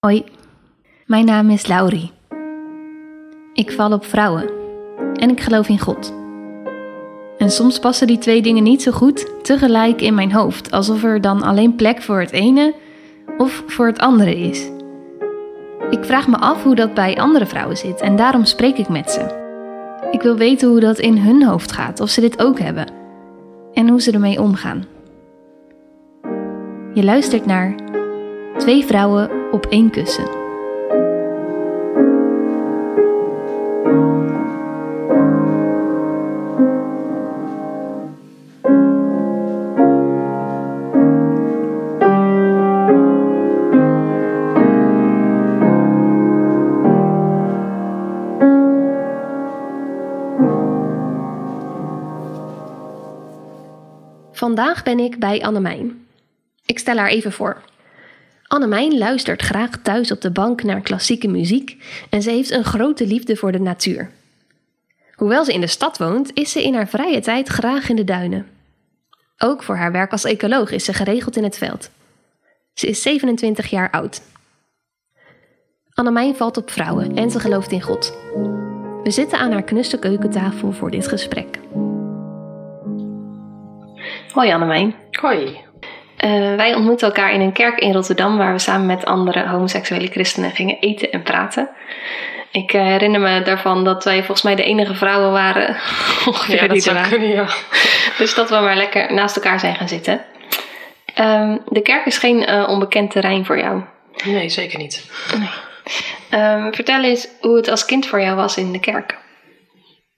Hoi, mijn naam is Laurie. Ik val op vrouwen en ik geloof in God. En soms passen die twee dingen niet zo goed tegelijk in mijn hoofd, alsof er dan alleen plek voor het ene of voor het andere is. Ik vraag me af hoe dat bij andere vrouwen zit en daarom spreek ik met ze. Ik wil weten hoe dat in hun hoofd gaat, of ze dit ook hebben en hoe ze ermee omgaan. Je luistert naar Twee vrouwen op één kussen. Vandaag ben ik bij Annemijn. Ik stel haar even voor. Annemijn luistert graag thuis op de bank naar klassieke muziek en ze heeft een grote liefde voor de natuur. Hoewel ze in de stad woont, is ze in haar vrije tijd graag in de duinen. Ook voor haar werk als ecoloog is ze geregeld in het veld. Ze is 27 jaar oud. Annemijn valt op vrouwen en ze gelooft in God. We zitten aan haar knusse keukentafel voor dit gesprek. Hoi Annemijn. Hoi. Uh, wij ontmoetten elkaar in een kerk in Rotterdam waar we samen met andere homoseksuele christenen gingen eten en praten. Ik uh, herinner me daarvan dat wij volgens mij de enige vrouwen waren Ja, dat die zou waren. kunnen, ja. Dus dat we maar lekker naast elkaar zijn gaan zitten. Ehm, de kerk is geen eh, onbekend terrein voor jou. Nee, zeker niet. Ehm, vertel eens hoe het als kind voor jou was in de kerk.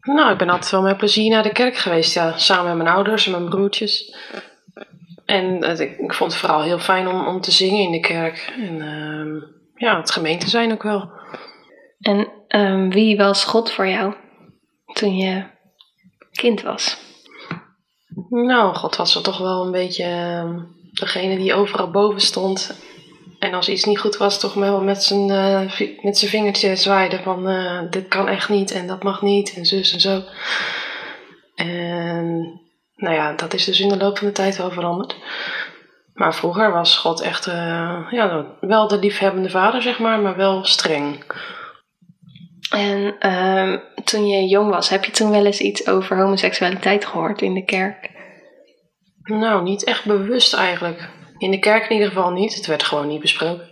Nou, ik ben altijd wel met plezier naar de kerk geweest, ja. Samen met mijn ouders en mijn broertjes. En eh, ik, ik vond het vooral heel fijn om, om te zingen in de kerk. En ehm, ja, het gemeente zijn ook wel. En ehm, wie was God voor jou toen je kind was? Nou, God was er toch wel een beetje ehm, degene die overal boven stond. En als iets niet goed was, toch wel met zijn, eh, met zijn vingertje zwaaide van eh, dit kan echt niet en dat mag niet en zus en zo. En nou ja, dat is dus in de loop van de tijd wel veranderd. Maar vroeger was God echt eh, ja, wel de liefhebbende vader, zeg maar, maar wel streng. En ehm, toen je jong was, heb je toen wel eens iets over homoseksualiteit gehoord in de kerk? Nou, niet echt bewust eigenlijk. In de kerk in ieder geval niet. Het werd gewoon niet besproken.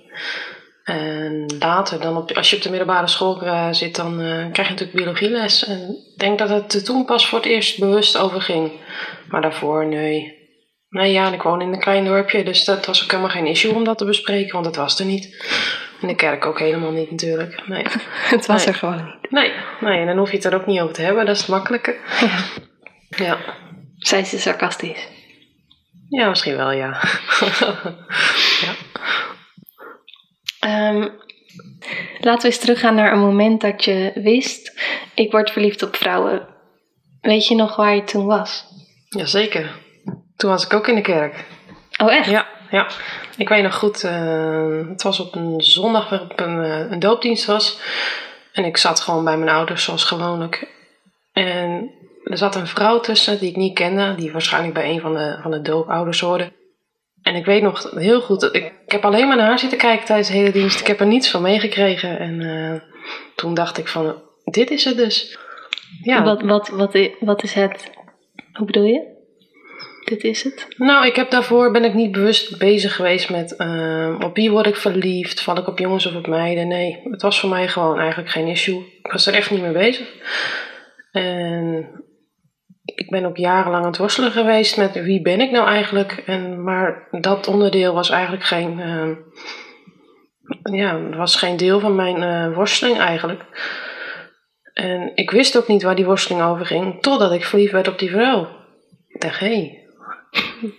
En later, dan op, als je op de middelbare school eh, zit, dan eh, krijg je natuurlijk biologieles. En ik denk dat het er toen pas voor het eerst bewust over ging. Maar daarvoor, nee. Nee, ja, en ik woon in een klein dorpje, dus dat was ook helemaal geen issue om dat te bespreken, want dat was er niet. In de kerk ook helemaal niet natuurlijk. Nee, Het was Nee. er gewoon niet. nee, nee en dan hoef je het er ook niet over te hebben, dat is het makkelijke. Ja. Ja, Zij ze sarcastisch. ja misschien wel, ja. ja. Ehm, laten we eens teruggaan naar een moment dat je wist: ik word verliefd op vrouwen. Weet je nog waar je toen was? Jazeker. Toen was ik ook in de kerk. Oh, echt? Ja, ja. Ik weet nog goed, eh, het was op een zondag waarop een, eh, een doopdienst was. En ik zat gewoon bij mijn ouders zoals gewoonlijk. En er zat een vrouw tussen die ik niet kende, die waarschijnlijk bij een van de, van de doopouders hoorde. En ik weet nog heel goed, ik, ik heb alleen maar naar haar zitten kijken tijdens de hele dienst. Ik heb er niets van meegekregen. En eh, toen dacht ik van, dit is het dus. Ja, Wat, wat, wat, wat is het? Hoe bedoel je? Dit is het? Nou, ik heb daarvoor ben ik niet bewust bezig geweest met ehm, op wie word ik verliefd, val ik op jongens of op meiden. Nee, het was voor mij gewoon eigenlijk geen issue. Ik was er echt niet mee bezig. En ik ben ook jarenlang aan het worstelen geweest met wie ben ik nou eigenlijk. En, maar dat onderdeel was eigenlijk geen, ehm, ja, was geen deel van mijn eh, worsteling eigenlijk. En ik wist ook niet waar die worsteling over ging, totdat ik verliefd werd op die vrouw. Ik dacht, hé, hey,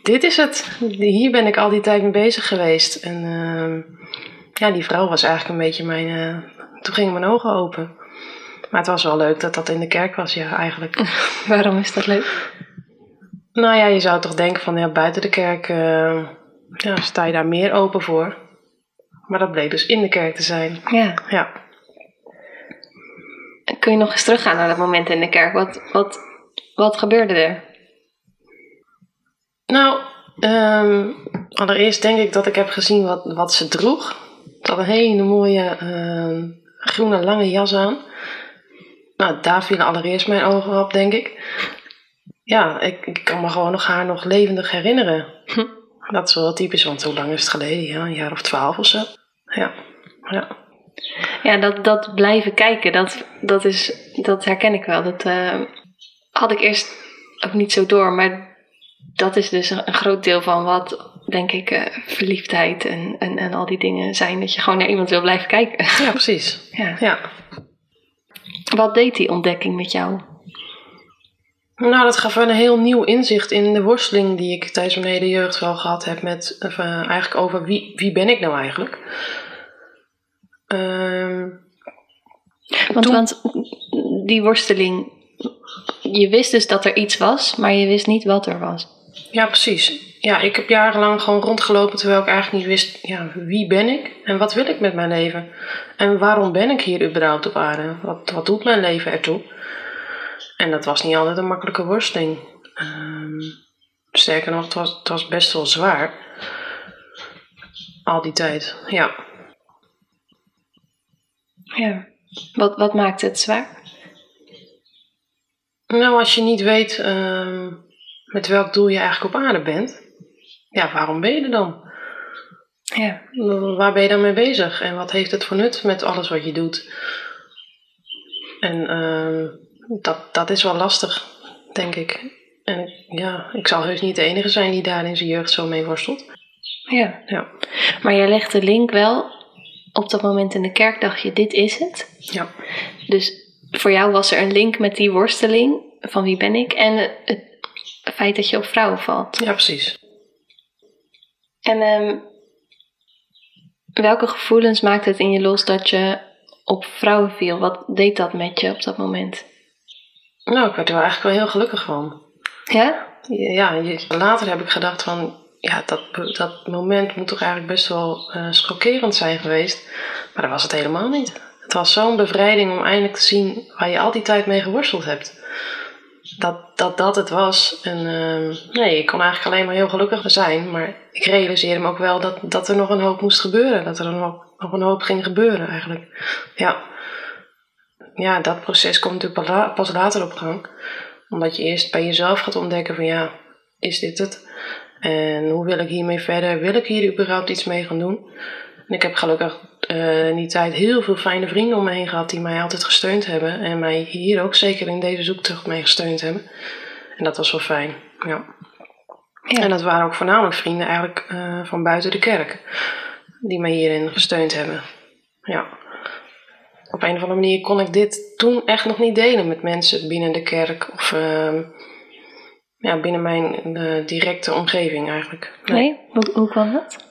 dit is het. Hier ben ik al die tijd mee bezig geweest. En ehm, ja, die vrouw was eigenlijk een beetje mijn. eh, toen gingen mijn ogen open. Maar het was wel leuk dat dat in de kerk was, ja, eigenlijk. Waarom is dat leuk? nou ja, je zou toch denken van ja, buiten de kerk eh, ja, sta je daar meer open voor. Maar dat bleek dus in de kerk te zijn. Ja. Ja. Kun je nog eens teruggaan naar dat moment in de kerk? Wat, wat, wat gebeurde er? Nou, ehm, allereerst denk ik dat ik heb gezien wat, wat ze droeg. Ik had een hele mooie uh, groene lange jas aan. Nou, daar vielen allereerst mijn ogen op, denk ik. Ja, ik, ik kan me gewoon nog haar nog levendig herinneren. Hm. Dat is wel typisch, want hoe lang is het geleden? Ja, een jaar of twaalf of zo. Ja, ja. Ja, dat, dat blijven kijken, dat, dat, is, dat herken ik wel. Dat uh, had ik eerst ook niet zo door, maar dat is dus een, groot deel van wat, denk ik, uh, verliefdheid en, en, en al die dingen zijn. Dat je gewoon naar iemand wil blijven kijken. Ja, precies. ja. ja. Wat deed die ontdekking met jou? Nou, dat gaf wel een heel nieuw inzicht in de worsteling die ik tijdens mijn hele jeugd wel gehad heb met uh, eigenlijk over wie, wie ben ik nou eigenlijk. Uh, want, want die worsteling, je wist dus dat er iets was, maar je wist niet wat er was. Ja, precies. Ja, ik heb jarenlang gewoon rondgelopen terwijl ik eigenlijk niet wist, ja, wie ben ik en wat wil ik met mijn leven? En waarom ben ik hier überhaupt op aarde? Wat, wat doet mijn leven ertoe? En dat was niet altijd een makkelijke worsteling. Um, sterker nog, het was, het was best wel zwaar. Al die tijd, ja. Ja. Wat, wat maakt het zwaar? Nou, als je niet weet uh, met welk doel je eigenlijk op aarde bent, ja, waarom ben je er dan? Ja. Waar ben je dan mee bezig? En wat heeft het voor nut met alles wat je doet? En uh, dat, dat is wel lastig, denk ik. En ja, ik zal heus niet de enige zijn die daar in zijn jeugd zo mee worstelt. Ja. ja. Maar jij legt de link wel op dat moment in de kerk, dacht je, dit is het. Ja. Dus voor jou was er een link met die worsteling van wie ben ik en het feit dat je op vrouwen valt. Ja, precies. En um, welke gevoelens maakt het in je los dat je op vrouwen viel? Wat deed dat met je op dat moment? Nou, ik werd er wel eigenlijk wel heel gelukkig van. Ja? Ja, later heb ik gedacht van, ja, dat, dat moment moet toch eigenlijk best wel uh, schokkerend zijn geweest. Maar dat was het helemaal niet. Het was zo'n bevrijding om eindelijk te zien waar je al die tijd mee geworsteld hebt. Dat dat, dat het was. En uh, nee, ik kon eigenlijk alleen maar heel gelukkig zijn. Maar ik realiseerde me ook wel dat, dat er nog een hoop moest gebeuren. Dat er nog, nog een hoop ging gebeuren eigenlijk. Ja ja, dat proces komt natuurlijk pas later op gang. Omdat je eerst bij jezelf gaat ontdekken van ja, is dit het? En hoe wil ik hiermee verder? Wil ik hier überhaupt iets mee gaan doen? En ik heb gelukkig uh, in die tijd heel veel fijne vrienden om me heen gehad die mij altijd gesteund hebben. En mij hier ook zeker in deze zoektocht mee gesteund hebben. En dat was wel fijn, ja. ja. En dat waren ook voornamelijk vrienden eigenlijk uh, van buiten de kerk. Die mij hierin gesteund hebben. Ja op een of andere manier kon ik dit toen echt nog niet delen met mensen binnen de kerk of uh, ja, binnen mijn uh, directe omgeving eigenlijk. Nee, nee? Hoe, hoe kwam dat?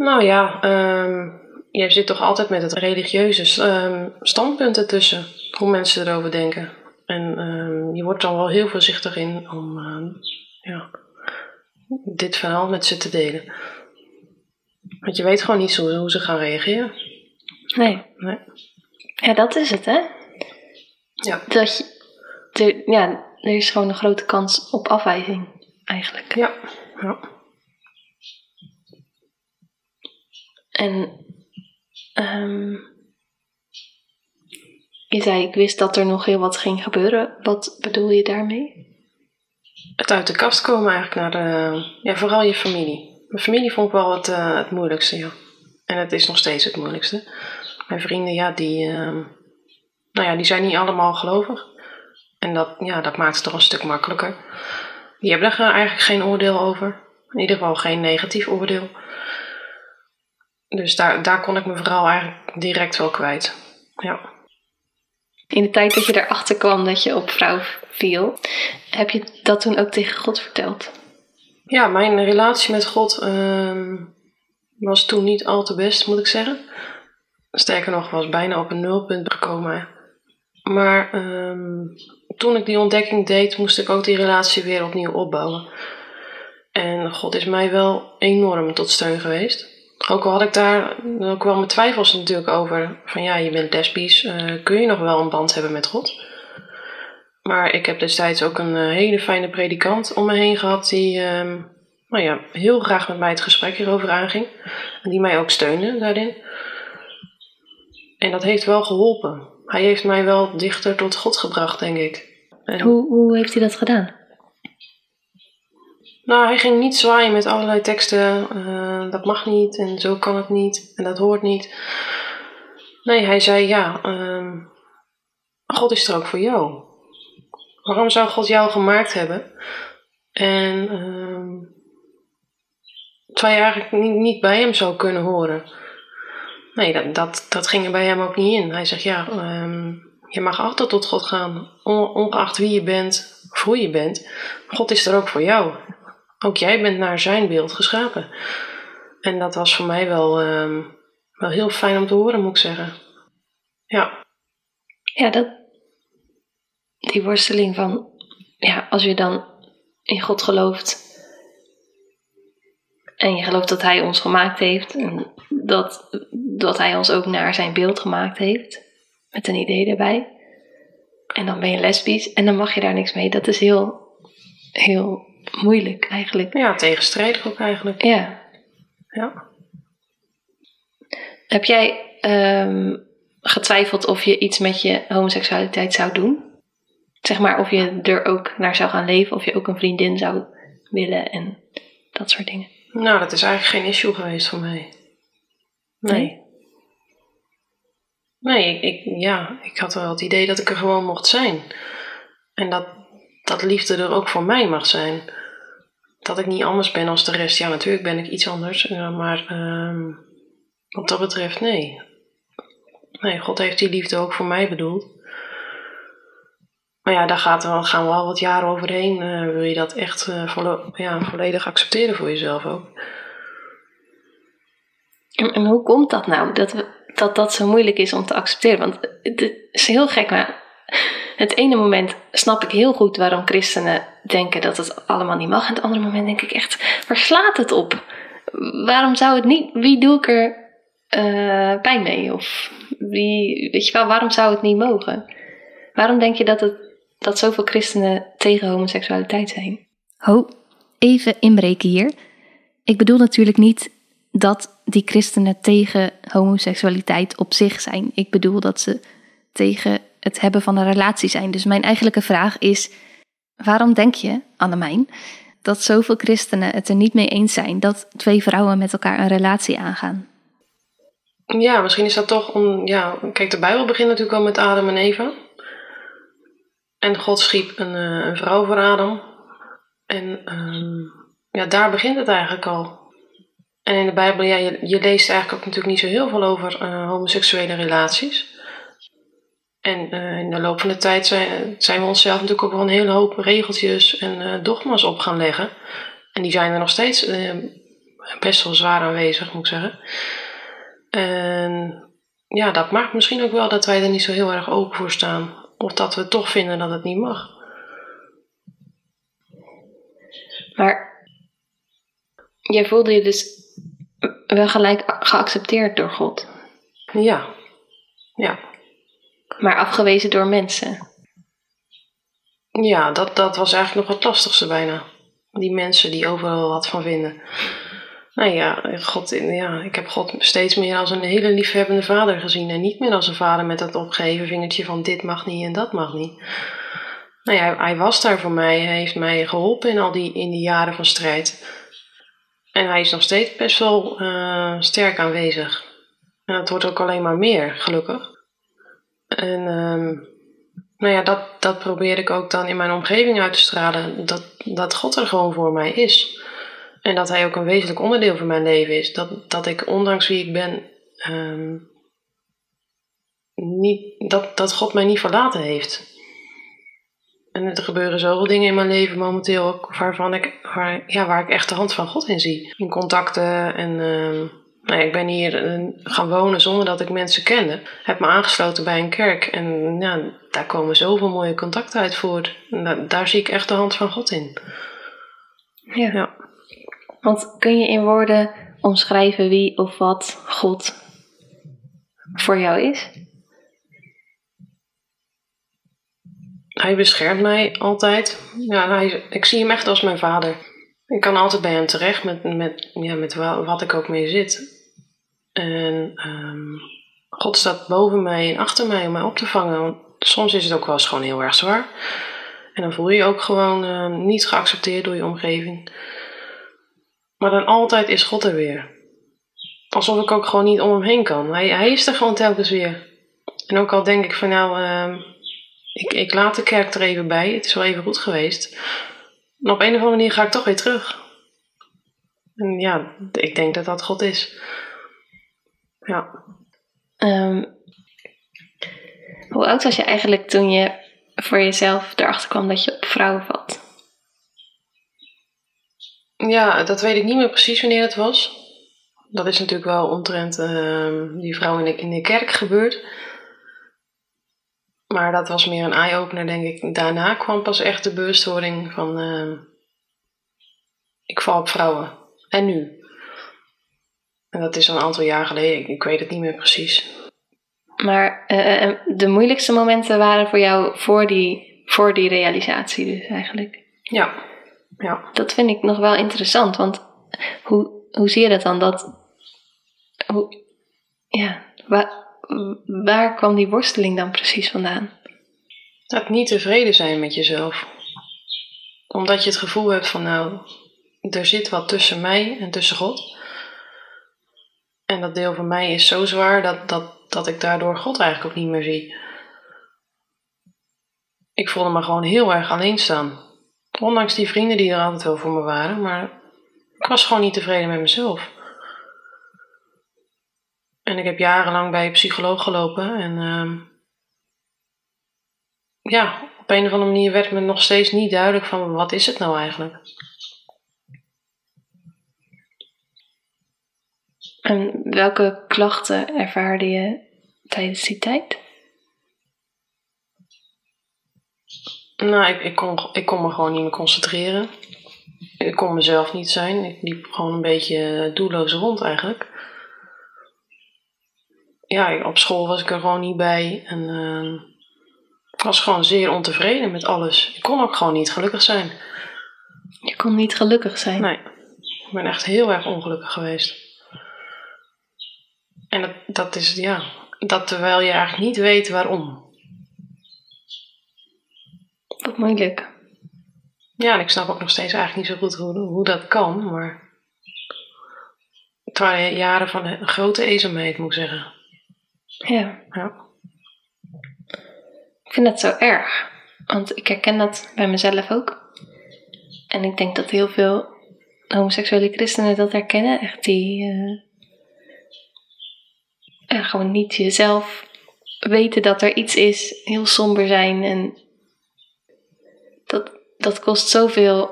Nou ja, um, je zit toch altijd met het religieuze um, standpunt ertussen, hoe mensen erover denken. En um, je wordt dan wel heel voorzichtig in om ja, dit verhaal met ze te delen. Want je weet gewoon niet zo, hoe ze gaan reageren. Nee. nee. Ja, dat is het, hè? Ja. Dat je, ja, er is gewoon een grote kans op afwijzing, eigenlijk. Ja. ja. En um, je zei, ik wist dat er nog heel wat ging gebeuren. Wat bedoel je daarmee? Het uit de kast komen eigenlijk naar de, ja, vooral je familie. Mijn familie vond ik wel het, uh, het moeilijkste, ja. En het is nog steeds het moeilijkste. Mijn vrienden, ja, die, uh, nou ja, die zijn niet allemaal gelovig. En dat, ja, dat maakt het toch een stuk makkelijker. Die hebben er eigenlijk geen oordeel over. In ieder geval geen negatief oordeel. Dus daar, daar kon ik me vooral eigenlijk direct wel kwijt. Ja. In de tijd dat je erachter kwam dat je op vrouw viel, heb je dat toen ook tegen God verteld? Ja, mijn relatie met God uh, was toen niet al te best, moet ik zeggen. Sterker nog, was bijna op een nulpunt gekomen. Maar um, toen ik die ontdekking deed, moest ik ook die relatie weer opnieuw opbouwen. En God is mij wel enorm tot steun geweest. Ook al had ik daar ook wel mijn twijfels natuurlijk over. Van ja, je bent lesbisch, uh, kun je nog wel een band hebben met God? Maar ik heb destijds ook een uh, hele fijne predikant om me heen gehad die, um, nou ja, heel graag met mij het gesprek hierover aanging. En die mij ook steunde daarin. En dat heeft wel geholpen. Hij heeft mij wel dichter tot God gebracht, denk ik. En, Hoe, hoe heeft hij dat gedaan? Nou, hij ging niet zwaaien met allerlei teksten. eh, dat mag niet en zo kan het niet en dat hoort niet. Nee, hij zei ja, ehm, God is er ook voor jou. Waarom zou God jou gemaakt hebben? En ehm terwijl je eigenlijk niet, niet bij hem zou kunnen horen. Nee, dat, dat, dat ging er bij hem ook niet in. Hij zegt ja, ehm, je mag altijd tot God gaan, on- ongeacht wie je bent of hoe je bent. God is er ook voor jou. Ook jij bent naar zijn beeld geschapen. En dat was voor mij wel, ehm, wel heel fijn om te horen, moet ik zeggen. Ja, Ja, dat, die worsteling van, ja, als je dan in God gelooft en je gelooft dat Hij ons gemaakt heeft en dat, dat Hij ons ook naar zijn beeld gemaakt heeft, met een idee erbij. En dan ben je lesbisch en dan mag je daar niks mee. Dat is heel, heel moeilijk eigenlijk. ja tegenstrijdig ook eigenlijk. Ja. Ja. Heb jij ehm, getwijfeld of je iets met je homoseksualiteit zou doen? Zeg maar of je er ook naar zou gaan leven, of je ook een vriendin zou willen en dat soort dingen. Nou, dat is eigenlijk geen issue geweest voor mij. Nee. Nee, ik, ik, ja, ik had wel het idee dat ik er gewoon mocht zijn. En dat, dat liefde er ook voor mij mag zijn. Dat ik niet anders ben als de rest. Ja, natuurlijk ben ik iets anders. ja, Maar ehm, wat dat betreft, nee. Nee, God heeft die liefde ook voor mij bedoeld. Maar ja, daar gaat gaan wel wat jaren overheen. eh, wil je dat echt eh, ja, volledig accepteren voor jezelf ook? En, en hoe komt dat nou, dat, we, dat dat zo moeilijk is om te accepteren? Want het is heel gek, maar het ene moment snap ik heel goed waarom christenen denken dat het allemaal niet mag. En het andere moment denk ik echt, waar slaat het op? Waarom zou het niet, wie doe ik er eh, pijn mee? Of wie, weet je wel, waarom zou het niet mogen? Waarom denk je dat, het, dat zoveel christenen tegen homoseksualiteit zijn? Ho, even inbreken hier. Ik bedoel natuurlijk niet dat die christenen tegen homoseksualiteit op zich zijn. Ik bedoel dat ze tegen het hebben van een relatie zijn. Dus mijn eigenlijke vraag is: waarom denk je, Annemijn, dat zoveel christenen het er niet mee eens zijn dat twee vrouwen met elkaar een relatie aangaan? Ja, misschien is dat toch om. Ja, kijk, de Bijbel begint natuurlijk al met Adam en Eva. En God schiep een, eh, een vrouw voor Adam. En ehm, ja, daar begint het eigenlijk al. En in de Bijbel, ja, je, leest eigenlijk ook natuurlijk niet zo heel veel over eh, homoseksuele relaties. En eh, in de loop van de tijd zijn, zijn we onszelf natuurlijk ook wel een hele hoop regeltjes en eh, dogma's op gaan leggen. En die zijn er nog steeds eh, best wel zwaar aanwezig, moet ik zeggen. En ja, dat maakt misschien ook wel dat wij er niet zo heel erg open voor staan. Of dat we toch vinden dat het niet mag. Maar jij voelde je dus wel gelijk geaccepteerd door God, Ja. Ja. Maar afgewezen door mensen. Ja, dat, dat was eigenlijk nog het lastigste bijna. Die mensen die overal wat van vinden. Nou ja, God, ja, ik heb God steeds meer als een hele liefhebbende vader gezien. En niet meer als een vader met dat opgeheven vingertje van dit mag niet en dat mag niet. Nou ja, hij, was daar voor mij. Hij heeft mij geholpen in al die, in die jaren van strijd. En hij is nog steeds best wel eh, sterk aanwezig. En het wordt ook alleen maar meer, gelukkig. En ehm, nou ja, dat, dat probeer ik ook dan in mijn omgeving uit te stralen. Dat, dat God er gewoon voor mij is. En dat Hij ook een wezenlijk onderdeel van mijn leven is. Dat, dat ik, ondanks wie ik ben, ehm, niet, dat, dat God mij niet verlaten heeft. En er gebeuren zoveel dingen in mijn leven momenteel ook waarvan ik, waar, ja, waar ik echt de hand van God in zie. In contacten en ehm, nou ik ben hier eh, gaan wonen zonder dat ik mensen kende. Heb me aangesloten bij een kerk en ja, daar komen zoveel mooie contacten uit voort. Daar zie ik echt de hand van God in. Ja. Ja. Want kun je in woorden omschrijven wie of wat God voor jou is? Hij beschermt mij altijd. Ja, hij, ik zie hem echt als mijn vader. Ik kan altijd bij hem terecht met, met, ja, met wa- wat ik ook mee zit. En ehm, God staat boven mij en achter mij om mij op te vangen. Soms is het ook wel eens gewoon heel erg zwaar. En dan voel je je ook gewoon eh, niet geaccepteerd door je omgeving. Maar dan altijd is God er weer. Alsof ik ook gewoon niet om hem heen kan. Hij, hij is er gewoon telkens weer. En ook al denk ik van nou, ehm, ik, ik laat de kerk er even bij. Het is wel even goed geweest. Maar op een of andere manier ga ik toch weer terug. En ja, ik denk dat dat God is. Ja. Ehm, hoe oud was je eigenlijk toen je voor jezelf erachter kwam dat je op vrouwen valt? Ja, dat weet ik niet meer precies wanneer het was. Dat is natuurlijk wel omtrent ehm, die vrouw in de, in de kerk gebeurd. Maar dat was meer een eye-opener, denk ik. Daarna kwam pas echt de bewustwording van... ehm, ik val op vrouwen. En nu? En dat is al een aantal jaar geleden. Ik, weet het niet meer precies. Maar eh, eh, de moeilijkste momenten waren voor jou voor die, voor die realisatie dus eigenlijk. Ja. Ja. Dat vind ik nog wel interessant, want hoe, hoe zie je dat dan? Dat, hoe, ja, waar, waar kwam die worsteling dan precies vandaan? Dat niet tevreden zijn met jezelf. Omdat je het gevoel hebt van nou, er zit wat tussen mij en tussen God. En dat deel van mij is zo zwaar dat, dat, dat ik daardoor God eigenlijk ook niet meer zie. Ik voelde me gewoon heel erg alleen staan. Ondanks die vrienden die er altijd wel voor me waren, maar ik was gewoon niet tevreden met mezelf. En ik heb jarenlang bij een psycholoog gelopen en ehm, ja, op een of andere manier werd me nog steeds niet duidelijk van wat is het nou eigenlijk. En welke klachten ervaarde je tijdens die tijd? Nou, ik, ik, kon, ik kon me gewoon niet meer concentreren. Ik kon mezelf niet zijn. Ik liep gewoon een beetje doelloos rond eigenlijk. Ja, op school was ik er gewoon niet bij. En ehm, ik was gewoon zeer ontevreden met alles. Ik kon ook gewoon niet gelukkig zijn. Je kon niet gelukkig zijn. Nee, ik ben echt heel erg ongelukkig geweest. En dat, dat is, ja, dat terwijl je eigenlijk niet weet waarom. Wat moeilijk. Ja, en ik snap ook nog steeds eigenlijk niet zo goed hoe, hoe dat kan, maar het waren jaren van een grote eenzaamheid, moet ik zeggen. Ja, Ja. ik vind dat zo erg. Want ik herken dat bij mezelf ook. En ik denk dat heel veel homoseksuele christenen dat herkennen. Echt die eh, ja, gewoon niet jezelf weten dat er iets is, heel somber zijn. En dat, dat kost zoveel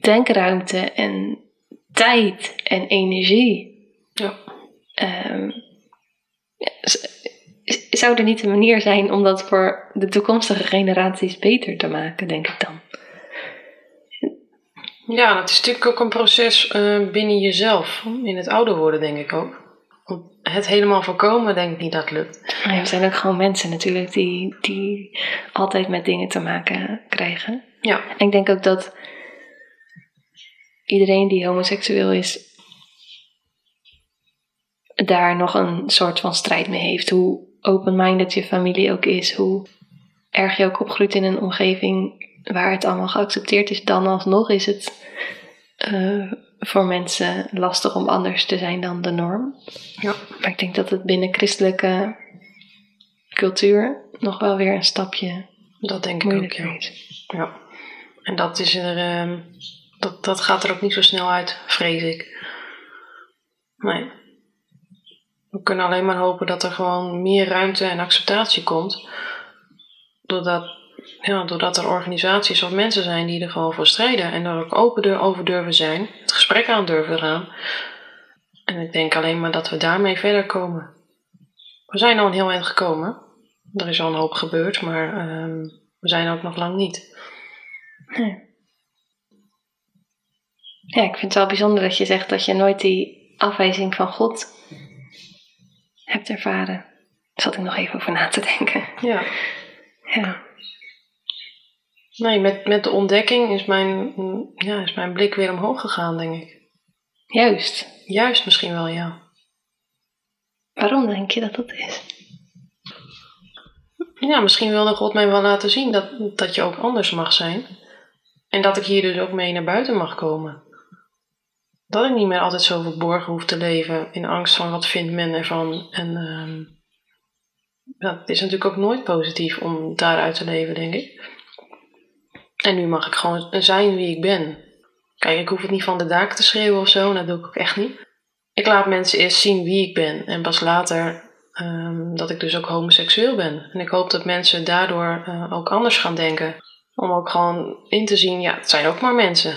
denkruimte en tijd en energie. Ja. Ehm, zou er niet een manier zijn om dat voor de toekomstige generaties beter te maken, denk ik dan? ja, en het is natuurlijk ook een proces eh, binnen jezelf, in het ouder worden, denk ik ook. Het helemaal voorkomen, denk ik niet dat lukt. Ja, er zijn ook gewoon mensen natuurlijk die, die altijd met dingen te maken krijgen. Ja, En ik denk ook dat iedereen die homoseksueel is, daar nog een soort van strijd mee heeft. Hoe open-minded je familie ook is, hoe erg je ook opgroeit in een omgeving waar het allemaal geaccepteerd is, dan alsnog is het eh, voor mensen lastig om anders te zijn dan de norm. ja, Maar ik denk dat het binnen christelijke cultuur nog wel weer een stapje dat denk ik ook, ja. is. ja. En dat, is er, ehm, dat, dat gaat er ook niet zo snel uit, vrees ik. Nee. We kunnen alleen maar hopen dat er gewoon meer ruimte en acceptatie komt. Doordat, ja, doordat er organisaties of mensen zijn die er gewoon voor strijden. En er ook open over durven zijn. Het gesprek aan durven gaan. En ik denk alleen maar dat we daarmee verder komen. We zijn al een heel eind gekomen. Er is al een hoop gebeurd, maar ehm, we zijn ook nog lang niet. Ja, ik vind het wel bijzonder dat je zegt dat je nooit die afwijzing van God hebt ervaren. Daar zat ik nog even over na te denken. Ja. Ja. Nee, met, met de ontdekking is mijn, ja, is mijn blik weer omhoog gegaan, denk ik. Juist. Juist misschien wel, ja. Waarom denk je dat dat is? Ja, misschien wilde God mij wel laten zien dat, dat je ook anders mag zijn. En dat ik hier dus ook mee naar buiten mag komen. Dat ik niet meer altijd zo verborgen hoef te leven in angst van wat vindt men ervan. En ehm, ja, het is natuurlijk ook nooit positief om daaruit te leven, denk ik. En nu mag ik gewoon zijn wie ik ben. Kijk, ik hoef het niet van de daken te schreeuwen of zo, dat doe ik ook echt niet. Ik laat mensen eerst zien wie ik ben en pas later ehm, dat ik dus ook homoseksueel ben. En ik hoop dat mensen daardoor uh, ook anders gaan denken. Om ook gewoon in te zien, ja, het zijn ook maar mensen.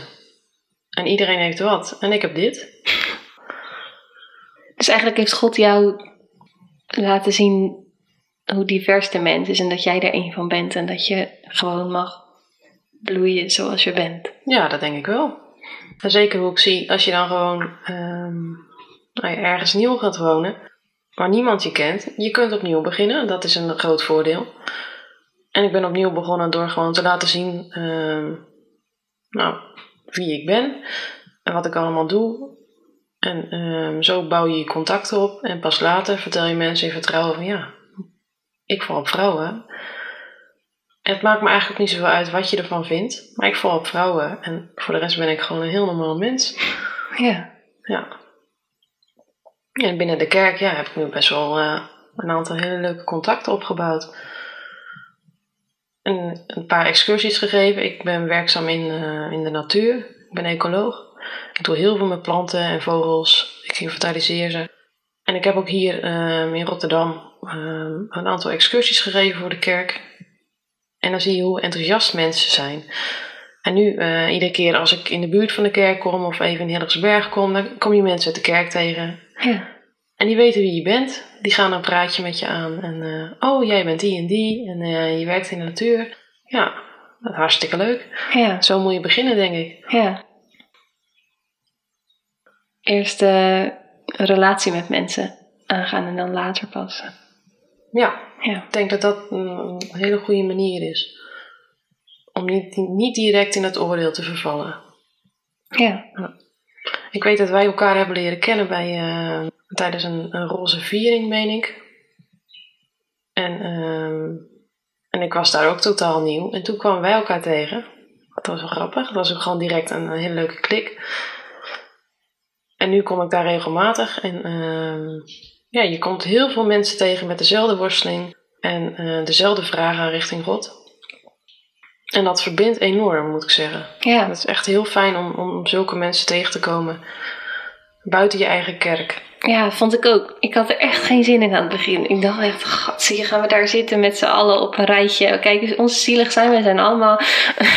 En iedereen heeft wat. En ik heb dit. Dus eigenlijk heeft God jou laten zien hoe divers de mens is en dat jij er een van bent en dat je gewoon mag bloeien zoals je bent. Ja, dat denk ik wel. En zeker hoe ik zie, als je dan gewoon um, nou ergens nieuw gaat wonen, waar niemand je kent, je kunt opnieuw beginnen. Dat is een groot voordeel. En ik ben opnieuw begonnen door gewoon te laten zien um, nou, wie ik ben en wat ik allemaal doe. En um, zo bouw je je contacten op. En pas later vertel je mensen in vertrouwen van ja, ik val op vrouwen. Het maakt me eigenlijk niet zoveel uit wat je ervan vindt. Maar ik val op vrouwen. En voor de rest ben ik gewoon een heel normaal mens. Ja. Ja. En binnen de kerk ja, heb ik nu best wel uh, een aantal hele leuke contacten opgebouwd. En een paar excursies gegeven. Ik ben werkzaam in, uh, in de natuur. Ik ben ecoloog. Ik doe heel veel met planten en vogels. Ik inventariseer ze. En ik heb ook hier um, in Rotterdam een aantal excursies gegeven voor de kerk. En dan zie je hoe enthousiast mensen zijn. En nu, uh, iedere keer als ik in de buurt van de kerk kom of even in Hillegersberg kom, dan kom je mensen uit de kerk tegen. Ja. En die weten wie je bent. Die gaan een praatje met je aan. En, uh, oh, jij bent die en die. En uh, je werkt in de natuur. Ja, dat is hartstikke leuk. Ja. Zo moet je beginnen, denk ik. Ja. Eerst een relatie met mensen aangaan en dan later pas. Ja, Ja. ik denk dat dat een hele goede manier is. Om niet, niet direct in het oordeel te vervallen. Ja. Ik weet dat wij elkaar hebben leren kennen bij, uh, tijdens een, een roze viering, meen ik. En, uh, en ik was daar ook totaal nieuw. En toen kwamen wij elkaar tegen. Dat was wel grappig. Dat was ook gewoon direct een, een hele leuke klik. En nu kom ik daar regelmatig. En uh, ja, je komt heel veel mensen tegen met dezelfde worsteling. En uh, dezelfde vragen richting God. En dat verbindt enorm, moet ik zeggen. Ja. Het is echt heel fijn om, om zulke mensen tegen te komen. Buiten je eigen kerk. Ja, vond ik ook. Ik had er echt geen zin in aan het begin. Ik dacht echt, god, zie je, gaan we daar zitten met z'n allen op een rijtje. Kijk eens, ons zielig zijn. We zijn allemaal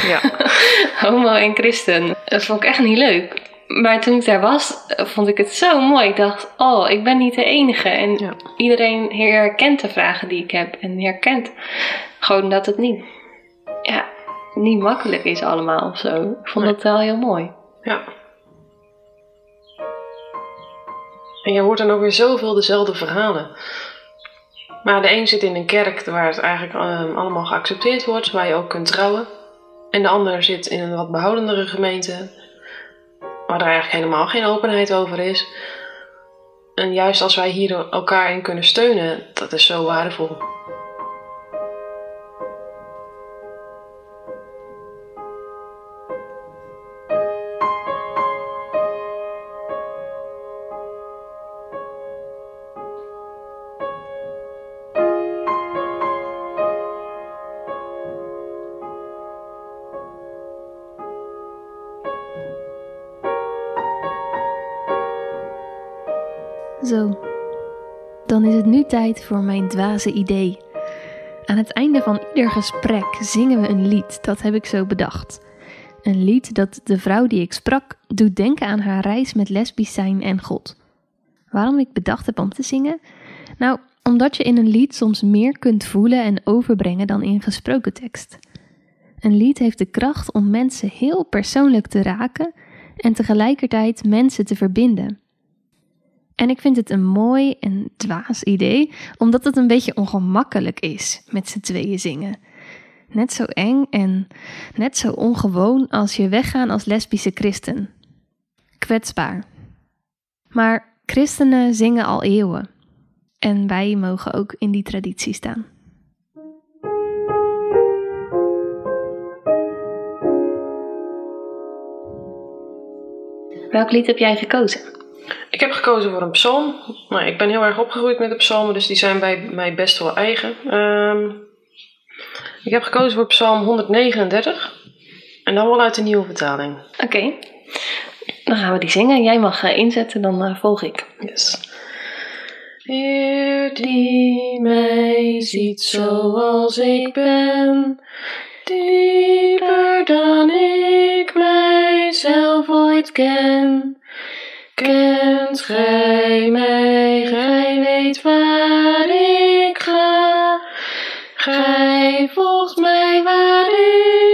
Ja. homo en christen. Dat vond ik echt niet leuk. Maar toen ik daar was, vond ik het zo mooi. Ik dacht, oh, ik ben niet de enige. En Ja. iedereen herkent de vragen die ik heb. En herkent gewoon dat het niet, ja, niet makkelijk is allemaal of zo. Ik vond Nee. dat wel heel mooi. Ja. En je hoort dan ook weer zoveel dezelfde verhalen. Maar de een zit in een kerk waar het eigenlijk ehm, allemaal geaccepteerd wordt, waar je ook kunt trouwen. En de ander zit in een wat behoudendere gemeente, waar er eigenlijk helemaal geen openheid over is. En juist als wij hier elkaar in kunnen steunen, dat is zo waardevol. Tijd voor mijn dwaze idee. Aan het einde van ieder gesprek zingen we een lied, dat heb ik zo bedacht. Een lied dat de vrouw die ik sprak doet denken aan haar reis met lesbisch zijn en God. Waarom ik bedacht heb om te zingen? Nou, omdat je in een lied soms meer kunt voelen en overbrengen dan in gesproken tekst. Een lied heeft de kracht om mensen heel persoonlijk te raken en tegelijkertijd mensen te verbinden. En ik vind het een mooi en dwaas idee, omdat het een beetje ongemakkelijk is met z'n tweeën zingen. Net zo eng en net zo ongewoon als je weggaan als lesbische christen. Kwetsbaar. Maar christenen zingen al eeuwen. En wij mogen ook in die traditie staan. Welk lied heb jij gekozen? Ik heb gekozen voor een psalm. Nou, ik ben heel erg opgegroeid met de psalmen, dus die zijn bij mij best wel eigen. Ehm, ik heb gekozen voor psalm 139. En dan wel uit de nieuwe vertaling. Oké, dan gaan we die zingen. Jij mag uh, inzetten, dan uh, volg ik. Yes. Heer die mij ziet zoals ik ben, dieper dan ik mijzelf ooit ken. Kent gij mij, gij weet waar ik ga. Gij volgt mij waar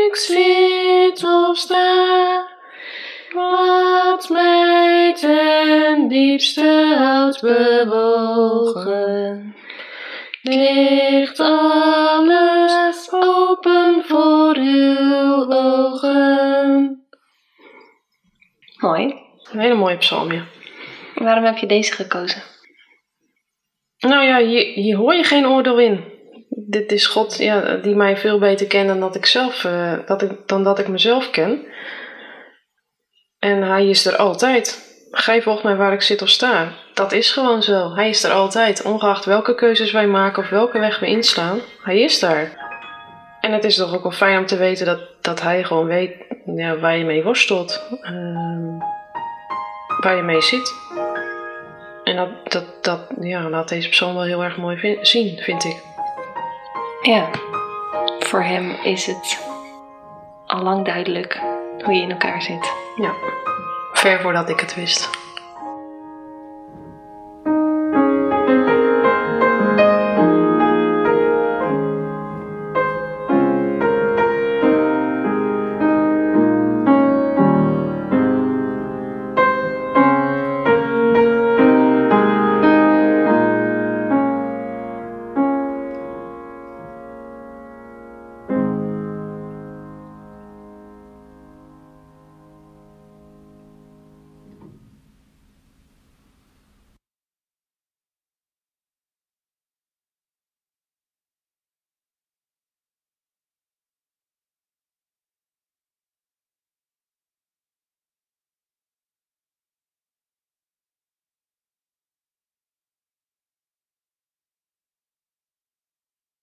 ik zit of sta. Wat mij ten diepste houdt bewogen, ligt alles open voor uw ogen. Mooi. Een hele mooie psalm, ja. Waarom heb je deze gekozen? Nou ja, hier, hier hoor je geen oordeel in. Dit is God ja, die mij veel beter kent dan dat ik, zelf, uh, dat ik, dan dat ik mezelf ken. En hij is er altijd. Gij volgt mij waar ik zit of sta. Dat is gewoon zo. Hij is er altijd. Ongeacht welke keuzes wij maken of welke weg we inslaan. Hij is daar. En het is toch ook wel fijn om te weten dat, dat hij gewoon weet ja, waar je mee worstelt. Uh, waar je mee zit. En dat, dat, dat ja, laat deze persoon wel heel erg mooi vind, zien, vind ik. Ja, voor hem is het al lang duidelijk hoe je in elkaar zit. Ja, ver voordat ik het wist.